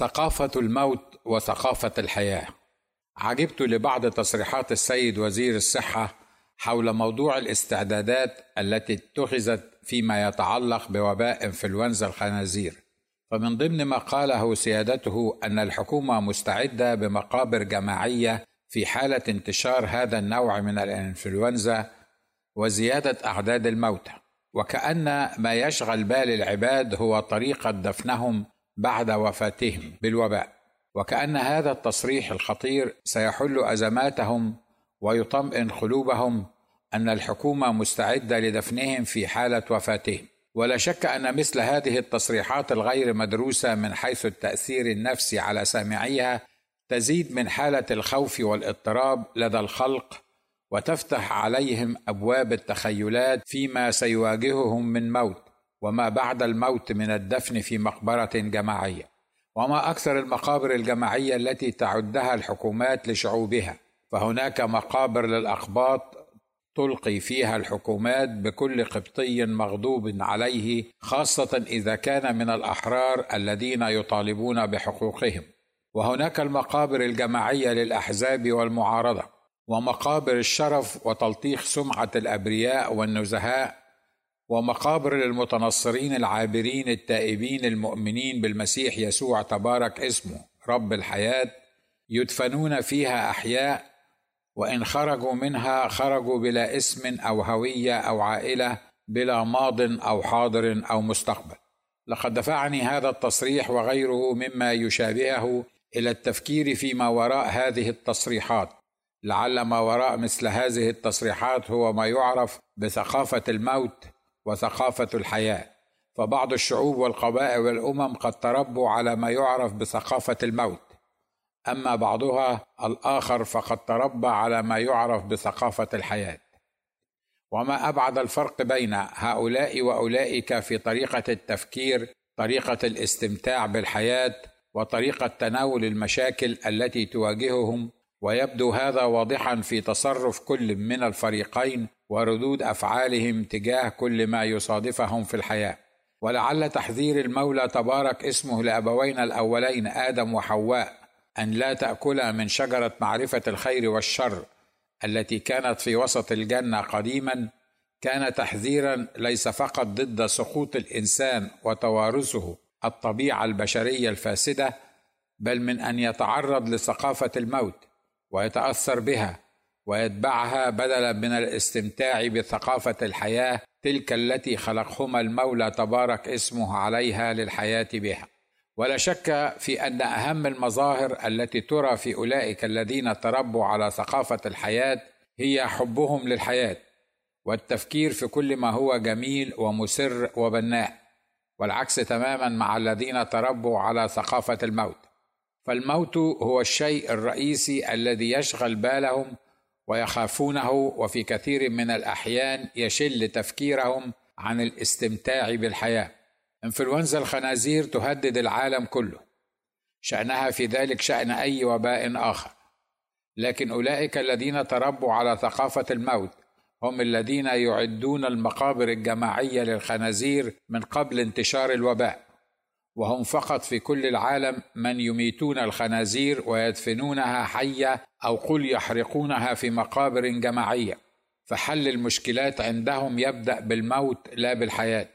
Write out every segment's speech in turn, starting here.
ثقافة الموت وثقافة الحياة. عجبت لبعض تصريحات السيد وزير الصحة حول موضوع الاستعدادات التي اتخذت فيما يتعلق بوباء إنفلونزا الخنازير. فمن ضمن ما قاله سيادته أن الحكومة مستعدة بمقابر جماعية في حالة انتشار هذا النوع من الإنفلونزا وزيادة أعداد الموتى. وكأن ما يشغل بال العباد هو طريقة دفنهم بعد وفاتهم بالوباء. وكأن هذا التصريح الخطير سيحل أزماتهم ويطمئن قلوبهم أن الحكومة مستعدة لدفنهم في حالة وفاتهم. ولا شك أن مثل هذه التصريحات الغير مدروسة من حيث التأثير النفسي على سامعيها تزيد من حالة الخوف والاضطراب لدى الخلق وتفتح عليهم أبواب التخيلات فيما سيواجههم من موت. وما بعد الموت من الدفن في مقبرة جماعية وما أكثر المقابر الجماعية التي تعدها الحكومات لشعوبها فهناك مقابر للأقباط تلقي فيها الحكومات بكل قبطي مغضوب عليه خاصة إذا كان من الأحرار الذين يطالبون بحقوقهم. وهناك المقابر الجماعية للأحزاب والمعارضة ومقابر الشرف وتلطيخ سمعة الأبرياء والنزهاء ومقابر للمتنصرين العابرين التائبين المؤمنين بالمسيح يسوع تبارك اسمه رب الحياة يدفنون فيها أحياء وإن خرجوا منها خرجوا بلا اسم أو هوية أو عائلة بلا ماض أو حاضر أو مستقبل. لقد دفعني هذا التصريح وغيره مما يشابهه إلى التفكير فيما وراء هذه التصريحات. لعل ما وراء مثل هذه التصريحات هو ما يعرف بثقافة الموت وثقافة الحياة. فبعض الشعوب والقبائل والأمم قد تربوا على ما يعرف بثقافة الموت. أما بعضها الآخر فقد تربى على ما يعرف بثقافة الحياة. وما أبعد الفرق بين هؤلاء وأولئك في طريقة التفكير طريقة الاستمتاع بالحياة وطريقة تناول المشاكل التي تواجههم. ويبدو هذا واضحا في تصرف كل من الفريقين وردود أفعالهم تجاه كل ما يصادفهم في الحياة. ولعل تحذير المولى تبارك اسمه لابوينا الأولين آدم وحواء أن لا تأكلا من شجرة معرفة الخير والشر التي كانت في وسط الجنة قديما. كان تحذيرا ليس فقط ضد سقوط الإنسان وتوارثه الطبيعة البشرية الفاسدة بل من أن يتعرض لثقافة الموت ويتأثر بها ويتبعها بدلا من الاستمتاع بثقافة الحياة تلك التي خلقهما المولى تبارك اسمه عليها للحياة بها. ولا شك في أن أهم المظاهر التي ترى في أولئك الذين تربوا على ثقافة الحياة هي حبهم للحياة والتفكير في كل ما هو جميل ومسر وبناء والعكس تماما مع الذين تربوا على ثقافة الموت. فالموت هو الشيء الرئيسي الذي يشغل بالهم ويخافونه وفي كثير من الأحيان يشل تفكيرهم عن الاستمتاع بالحياة. إنفلونزا الخنازير تهدد العالم كله. شأنها في ذلك شأن أي وباء آخر. لكن أولئك الذين تربوا على ثقافة الموت هم الذين يعدون المقابر الجماعية للخنازير من قبل انتشار الوباء. وهم فقط في كل العالم من يميتون الخنازير ويدفنونها حية أو قل يحرقونها في مقابر جماعية. فحل المشكلات عندهم يبدأ بالموت لا بالحياة.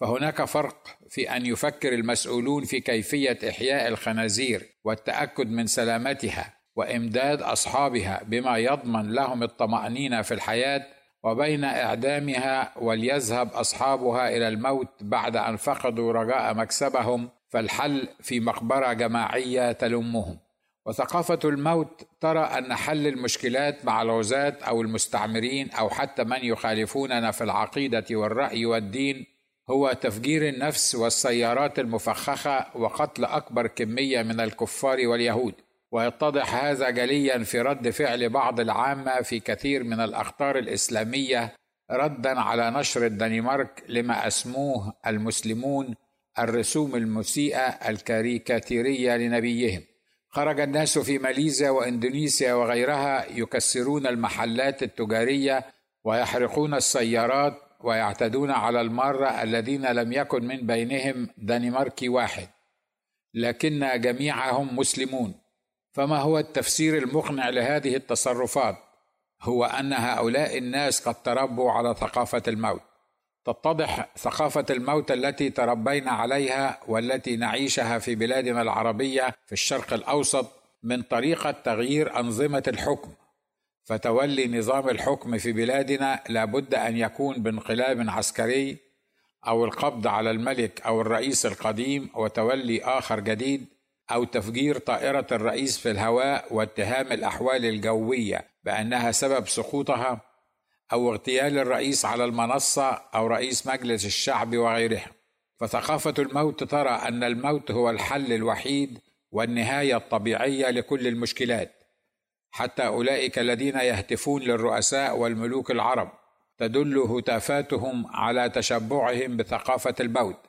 فهناك فرق في أن يفكر المسؤولون في كيفية إحياء الخنازير والتأكد من سلامتها وإمداد أصحابها بما يضمن لهم الطمأنينة في الحياة وبين إعدامها وليذهب أصحابها إلى الموت بعد أن فقدوا رجاء مكسبهم فالحل في مقبرة جماعية تلمهم. وثقافة الموت ترى أن حل المشكلات مع الغزاه أو المستعمرين أو حتى من يخالفوننا في العقيدة والرأي والدين هو تفجير النفس والسيارات المفخخة وقتل أكبر كمية من الكفار واليهود. ويتضح هذا جليا في رد فعل بعض العامة في كثير من الأخطار الإسلامية ردا على نشر الدنمارك لما اسموه المسلمون الرسوم المسيئة الكاريكاتيرية لنبيهم. خرج الناس في ماليزيا وإندونيسيا وغيرها يكسرون المحلات التجارية ويحرقون السيارات ويعتدون على المارة الذين لم يكن من بينهم دنماركي واحد. لكن جميعهم مسلمون. فما هو التفسير المقنع لهذه التصرفات؟ هو أن هؤلاء الناس قد تربوا على ثقافة الموت. تتضح ثقافة الموت التي تربينا عليها والتي نعيشها في بلادنا العربية في الشرق الأوسط من طريقة تغيير أنظمة الحكم. فتولي نظام الحكم في بلادنا لابد أن يكون بانقلاب عسكري أو القبض على الملك أو الرئيس القديم وتولي آخر جديد أو تفجير طائرة الرئيس في الهواء واتهام الأحوال الجوية بأنها سبب سقوطها أو اغتيال الرئيس على المنصة أو رئيس مجلس الشعب وغيرها فثقافة الموت ترى أن الموت هو الحل الوحيد والنهاية الطبيعية لكل المشكلات. حتى أولئك الذين يهتفون للرؤساء والملوك العرب تدل هتافاتهم على تشبعهم بثقافة الموت.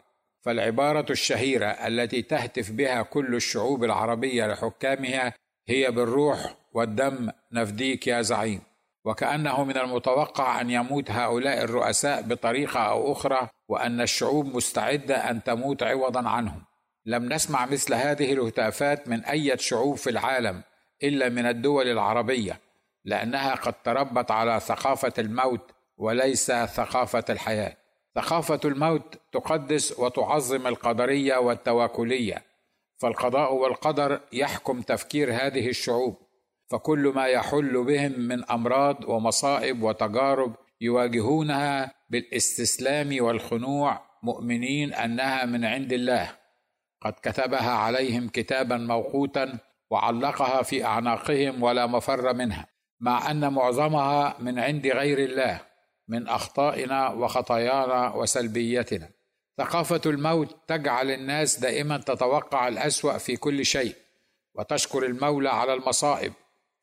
فالعبارة الشهيرة التي تهتف بها كل الشعوب العربية لحكامها هي بالروح والدم. نفديك يا زعيم. وكأنه من المتوقع أن يموت هؤلاء الرؤساء بطريقة أو أخرى وأن الشعوب مستعدة أن تموت عوضا عنهم. لم نسمع مثل هذه الهتافات من أي شعوب في العالم إلا من الدول العربية لأنها قد تربت على ثقافة الموت وليس ثقافة الحياة. ثقافة الموت تقدس وتعظم القدرية والتواكلية فالقضاء والقدر يحكم تفكير هذه الشعوب فكل ما يحل بهم من أمراض ومصائب وتجارب يواجهونها بالاستسلام والخنوع مؤمنين أنها من عند الله. قد كتبها عليهم كتابا موقوتا وعلقها في أعناقهم ولا مفر منها مع أن معظمها من عند غير الله. من أخطائنا وخطايانا وسلبيتنا. ثقافة الموت تجعل الناس دائما تتوقع الأسوأ في كل شيء وتشكر المولى على المصائب.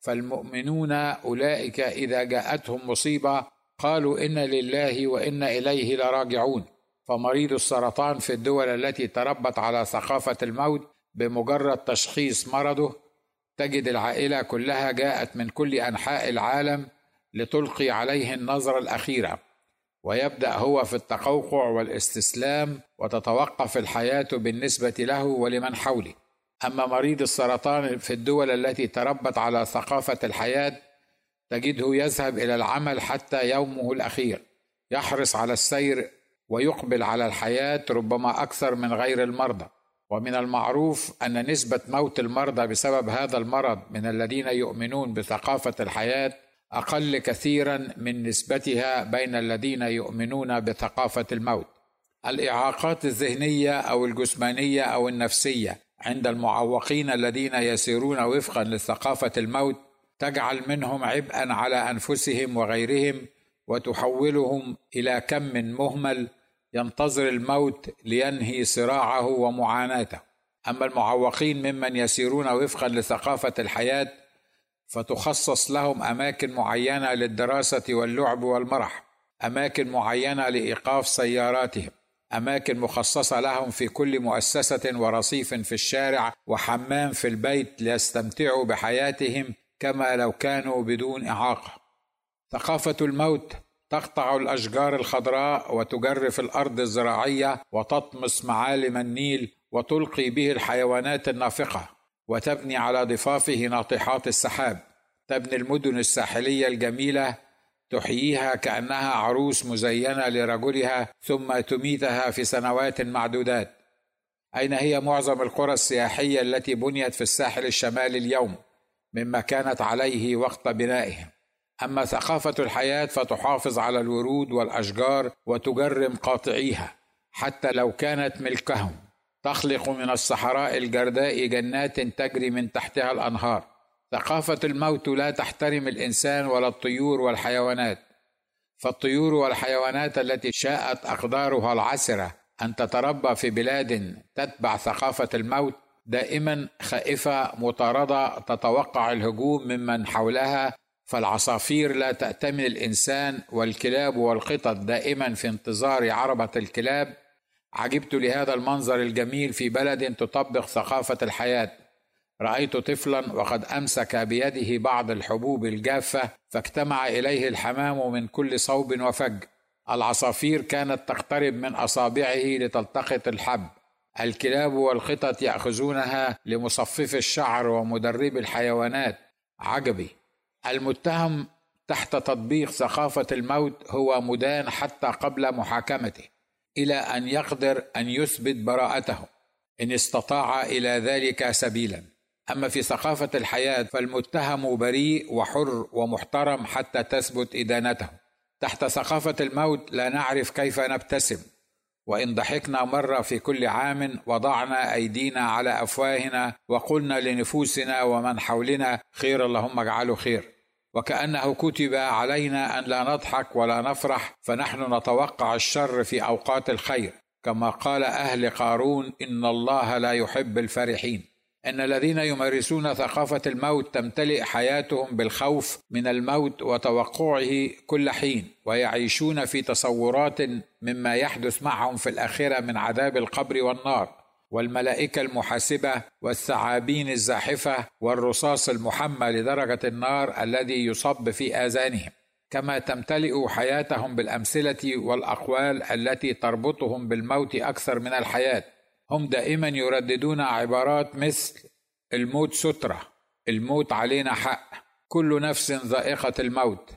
فالمؤمنون أولئك إذا جاءتهم مصيبة قالوا إنا لله وأنا إليه لراجعون. فمريض السرطان في الدول التي تربت على ثقافة الموت بمجرد تشخيص مرضه تجد العائلة كلها جاءت من كل أنحاء العالم لتلقي عليه النظرة الأخيرة ويبدأ هو في التقوقع والاستسلام وتتوقف الحياة بالنسبة له ولمن حوله. أما مريض السرطان في الدول التي تربت على ثقافة الحياة تجده يذهب إلى العمل حتى يومه الأخير يحرص على السير ويقبل على الحياة ربما أكثر من غير المرضى. ومن المعروف أن نسبة موت المرضى بسبب هذا المرض من الذين يؤمنون بثقافة الحياة أقل كثيرا من نسبتها بين الذين يؤمنون بثقافة الموت. الإعاقات الذهنية أو الجسمانية أو النفسية عند المعوقين الذين يسيرون وفقا لثقافة الموت تجعل منهم عبئا على أنفسهم وغيرهم وتحولهم إلى كم مهمل ينتظر الموت لينهي صراعه ومعاناته. أما المعوقين ممن يسيرون وفقا لثقافة الحياة فتخصص لهم أماكن معينة للدراسة واللعب والمرح أماكن معينة لإيقاف سياراتهم أماكن مخصصة لهم في كل مؤسسة ورصيف في الشارع وحمام في البيت ليستمتعوا بحياتهم كما لو كانوا بدون إعاقة. ثقافة الموت تقطع الأشجار الخضراء وتجرف الأرض الزراعية وتطمس معالم النيل وتلقي به الحيوانات النافقة. وتبني على ضفافه ناطحات السحاب. تبني المدن الساحلية الجميلة تحييها كأنها عروس مزينة لرجلها ثم تميتها في سنوات معدودات. أين هي معظم القرى السياحية التي بنيت في الساحل الشمالي اليوم؟ مما كانت عليه وقت بنائها أما ثقافة الحياة فتحافظ على الورود والأشجار وتجرم قاطعيها حتى لو كانت ملكهم. تخلق من الصحراء الجرداء جنات تجري من تحتها الأنهار. ثقافة الموت لا تحترم الإنسان ولا الطيور والحيوانات. فالطيور والحيوانات التي شاءت أقدارها العسرة أن تتربى في بلاد تتبع ثقافة الموت دائما خائفة مطاردة تتوقع الهجوم ممن حولها فالعصافير لا تأتمن الإنسان والكلاب والقطط دائما في انتظار عربة الكلاب عجبت لهذا المنظر الجميل في بلد تطبق ثقافة الحياة. رأيت طفلا وقد أمسك بيده بعض الحبوب الجافة فاجتمع إليه الحمام من كل صوب وفج. العصافير كانت تقترب من أصابعه لتلتقط الحب. الكلاب والقطط يأخذونها لمصفف الشعر ومدرب الحيوانات. عجبي. المتهم تحت تطبيق ثقافة الموت هو مدان حتى قبل محاكمته. إلى أن يقدر أن يثبت براءته إن استطاع إلى ذلك سبيلا. أما في ثقافة الحياة فالمتهم بريء وحر ومحترم حتى تثبت إدانته. تحت ثقافة الموت لا نعرف كيف نبتسم. وإن ضحكنا مرة في كل عام وضعنا أيدينا على أفواهنا وقلنا لنفوسنا ومن حولنا خير اللهم اجعله خير. وكأنه كتب علينا أن لا نضحك ولا نفرح فنحن نتوقع الشر في أوقات الخير. كما قال أهل قارون إن الله لا يحب الفرحين. إن الذين يمارسون ثقافة الموت تمتلئ حياتهم بالخوف من الموت وتوقعه كل حين ويعيشون في تصورات مما يحدث معهم في الاخره من عذاب القبر والنار. والملائكة المحاسبة والثعابين الزاحفة والرصاص المحمى لدرجة النار الذي يصب في آذانهم. كما تمتلئ حياتهم بالأمثلة والأقوال التي تربطهم بالموت أكثر من الحياة. هم دائما يرددون عبارات مثل الموت سترة الموت علينا حق كل نفس ذائقة الموت.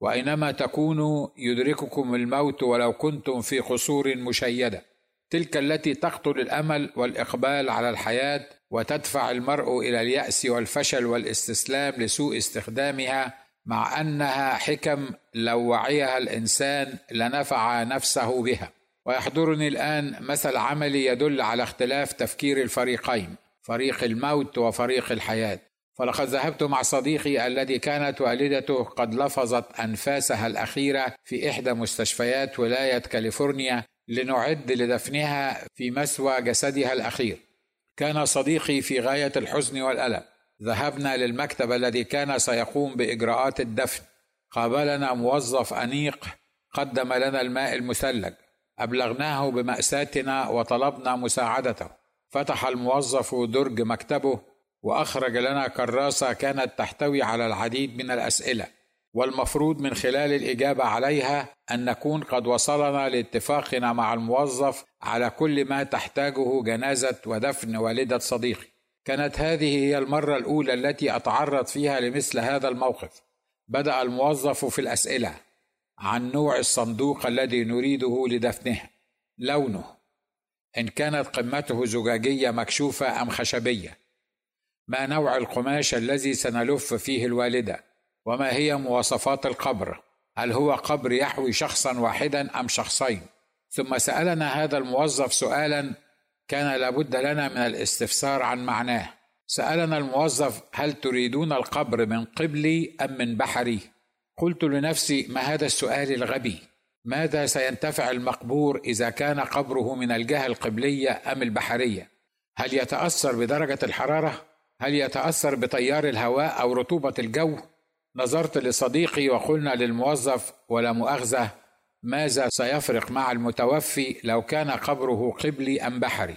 واينما تكونوا يدرككم الموت ولو كنتم في قصور مشيدة. تلك التي تقتل الأمل والإقبال على الحياة وتدفع المرء إلى اليأس والفشل والاستسلام لسوء استخدامها مع أنها حكم لو وعيها الإنسان لنفع نفسه بها. ويحضرني الآن مثل عملي يدل على اختلاف تفكير الفريقين فريق الموت وفريق الحياة. فلقد ذهبت مع صديقي الذي كانت والدته قد لفظت أنفاسها الأخيرة في إحدى مستشفيات ولاية كاليفورنيا لنعد لدفنها في مسوى جسدها الأخير. كان صديقي في غاية الحزن والألم. ذهبنا للمكتب الذي كان سيقوم بإجراءات الدفن. قابلنا موظف أنيق قدم لنا الماء المثلج. أبلغناه بمأساتنا وطلبنا مساعدته. فتح الموظف درج مكتبه وأخرج لنا كراسة كانت تحتوي على العديد من الأسئلة. والمفروض من خلال الإجابة عليها أن نكون قد وصلنا لاتفاقنا مع الموظف على كل ما تحتاجه جنازة ودفن والدة صديقي. كانت هذه هي المرة الأولى التي أتعرض فيها لمثل هذا الموقف. بدأ الموظف في الأسئلة عن نوع الصندوق الذي نريده لدفنه. لونه إن كانت قمته زجاجية مكشوفة أم خشبية. ما نوع القماش الذي سنلف فيه الوالدة؟ وما هي مواصفات القبر؟ هل هو قبر يحوي شخصا واحدا أم شخصين؟ ثم سألنا هذا الموظف سؤالا كان لابد لنا من الاستفسار عن معناه. سألنا الموظف هل تريدون القبر من قبلي أم من بحري؟ قلت لنفسي ما هذا السؤال الغبي؟ ماذا سينتفع المقبور إذا كان قبره من الجهة القبلية أم البحرية؟ هل يتأثر بدرجة الحرارة؟ هل يتأثر بتيار الهواء أو رطوبة الجو؟ نظرت لصديقي وقلنا للموظف ولا مؤاخذة ماذا سيفرق مع المتوفي لو كان قبره قبلي أم بحري؟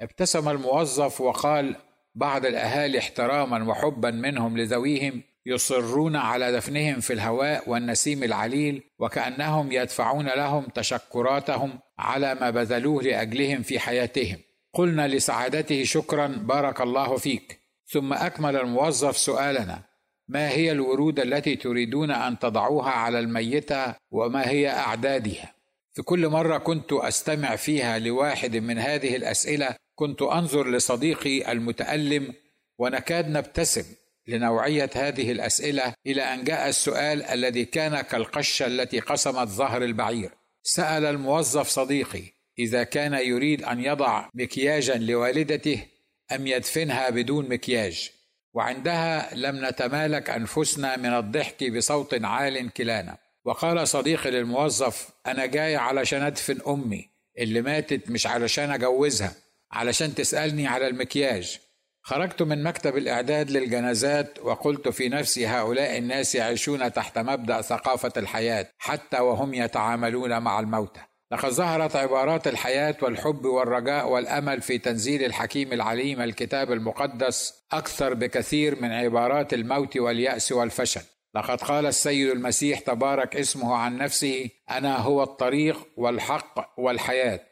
ابتسم الموظف وقال بعض الأهالي احتراما وحبا منهم لذويهم يصرون على دفنهم في الهواء والنسيم العليل وكأنهم يدفعون لهم تشكراتهم على ما بذلوه لأجلهم في حياتهم. قلنا لسعادته شكرا بارك الله فيك. ثم أكمل الموظف سؤالنا ما هي الورود التي تريدون أن تضعوها على الميتة وما هي أعدادها؟ في كل مرة كنت أستمع فيها لواحد من هذه الأسئلة كنت أنظر لصديقي المتألم ونكاد نبتسم لنوعية هذه الأسئلة إلى أن جاء السؤال الذي كان كالقشة التي قسمت ظهر البعير. سأل الموظف صديقي إذا كان يريد أن يضع مكياجا لوالدته أم يدفنها بدون مكياج. وعندها لم نتمالك أنفسنا من الضحك بصوت عال كلانا. وقال صديقي للموظف أنا جاي علشان أدفن أمي اللي ماتت مش علشان أجوزها علشان تسألني على المكياج. خرجت من مكتب الإعداد للجنازات وقلت في نفسي هؤلاء الناس يعيشون تحت مبدأ ثقافة الحياة حتى وهم يتعاملون مع الموتى. لقد ظهرت عبارات الحياة والحب والرجاء والأمل في تنزيل الحكيم العليم الكتاب المقدس أكثر بكثير من عبارات الموت واليأس والفشل. لقد قال السيد المسيح تبارك اسمه عن نفسه أنا هو الطريق والحق والحياة.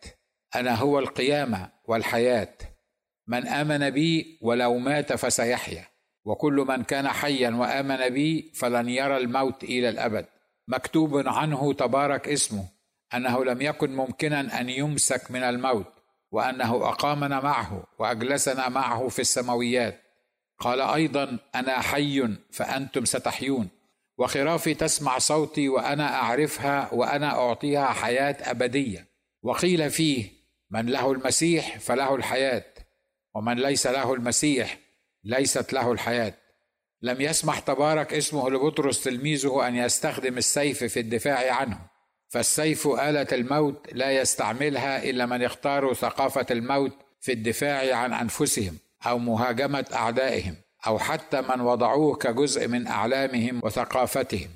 أنا هو القيامة والحياة. من آمن بي ولو مات فسيحيا. وكل من كان حيا وآمن بي فلن يرى الموت إلى الأبد. مكتوب عنه تبارك اسمه. أنه لم يكن ممكنا أن يمسك من الموت وأنه أقامنا معه وأجلسنا معه في السماويات. قال أيضا أنا حي فأنتم ستحيون. وخرافي تسمع صوتي وأنا أعرفها وأنا أعطيها حياة أبدية. وقيل فيه من له المسيح فله الحياة ومن ليس له المسيح ليست له الحياة. لم يسمح تبارك اسمه لبطرس تلميذه أن يستخدم السيف في الدفاع عنه. فالسيف آلة الموت لا يستعملها إلا من اختاروا ثقافة الموت في الدفاع عن أنفسهم أو مهاجمة أعدائهم أو حتى من وضعوه كجزء من أعلامهم وثقافتهم.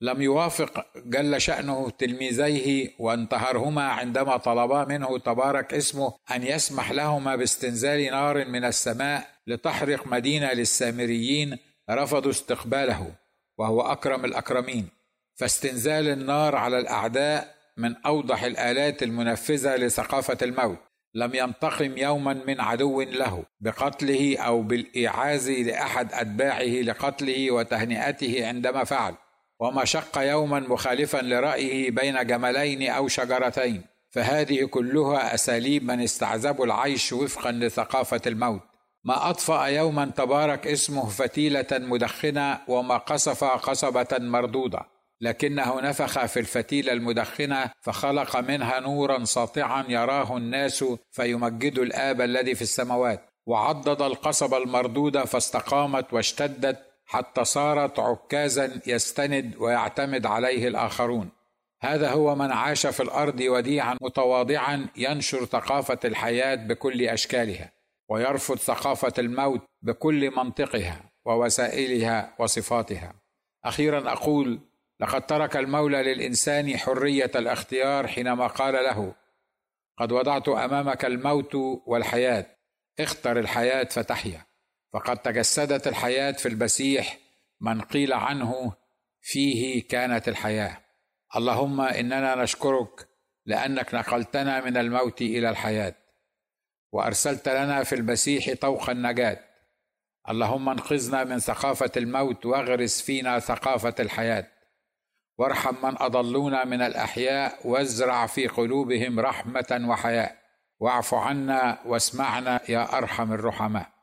لم يوافق جل شأنه تلميذيه وانتهرهما عندما طلبا منه تبارك اسمه أن يسمح لهما باستنزال نار من السماء لتحرق مدينة للسامريين رفضوا استقباله وهو أكرم الأكرمين. فاستنزال النار على الأعداء من أوضح الآلات المنفذة لثقافة الموت. لم ينتقم يوما من عدو له بقتله أو بالايعاز لأحد أتباعه لقتله وتهنئته عندما فعل. وما شق يوما مخالفا لرأيه بين جملين أو شجرتين. فهذه كلها أساليب من استعذبوا العيش وفقا لثقافة الموت. ما أطفأ يوما تبارك اسمه فتيلة مدخنة وما قصف قصبة مردودة. لكنه نفخ في الفتيله المدخنة فخلق منها نورا ساطعا يراه الناس فيمجدوا الآب الذي في السماوات. وعضد القصبه المردوده فاستقامت واشتدت حتى صارت عكازا يستند ويعتمد عليه الآخرون. هذا هو من عاش في الأرض وديعا متواضعا ينشر ثقافة الحياة بكل أشكالها ويرفض ثقافة الموت بكل منطقها ووسائلها وصفاتها. أخيرا أقول لقد ترك المولى للإنسان حرية الاختيار حينما قال له قد وضعت أمامك الموت والحياة اختر الحياة فتحيا. فقد تجسدت الحياة في المسيح من قيل عنه فيه كانت الحياة. اللهم إننا نشكرك لأنك نقلتنا من الموت إلى الحياة وأرسلت لنا في المسيح طوق النجاة. اللهم انقذنا من ثقافه الموت واغرس فينا ثقافه الحياة. وارحم من اضلونا من الأحياء وازرع في قلوبهم رحمة وحياء. واعف عنا واسمعنا يا أرحم الرحماء.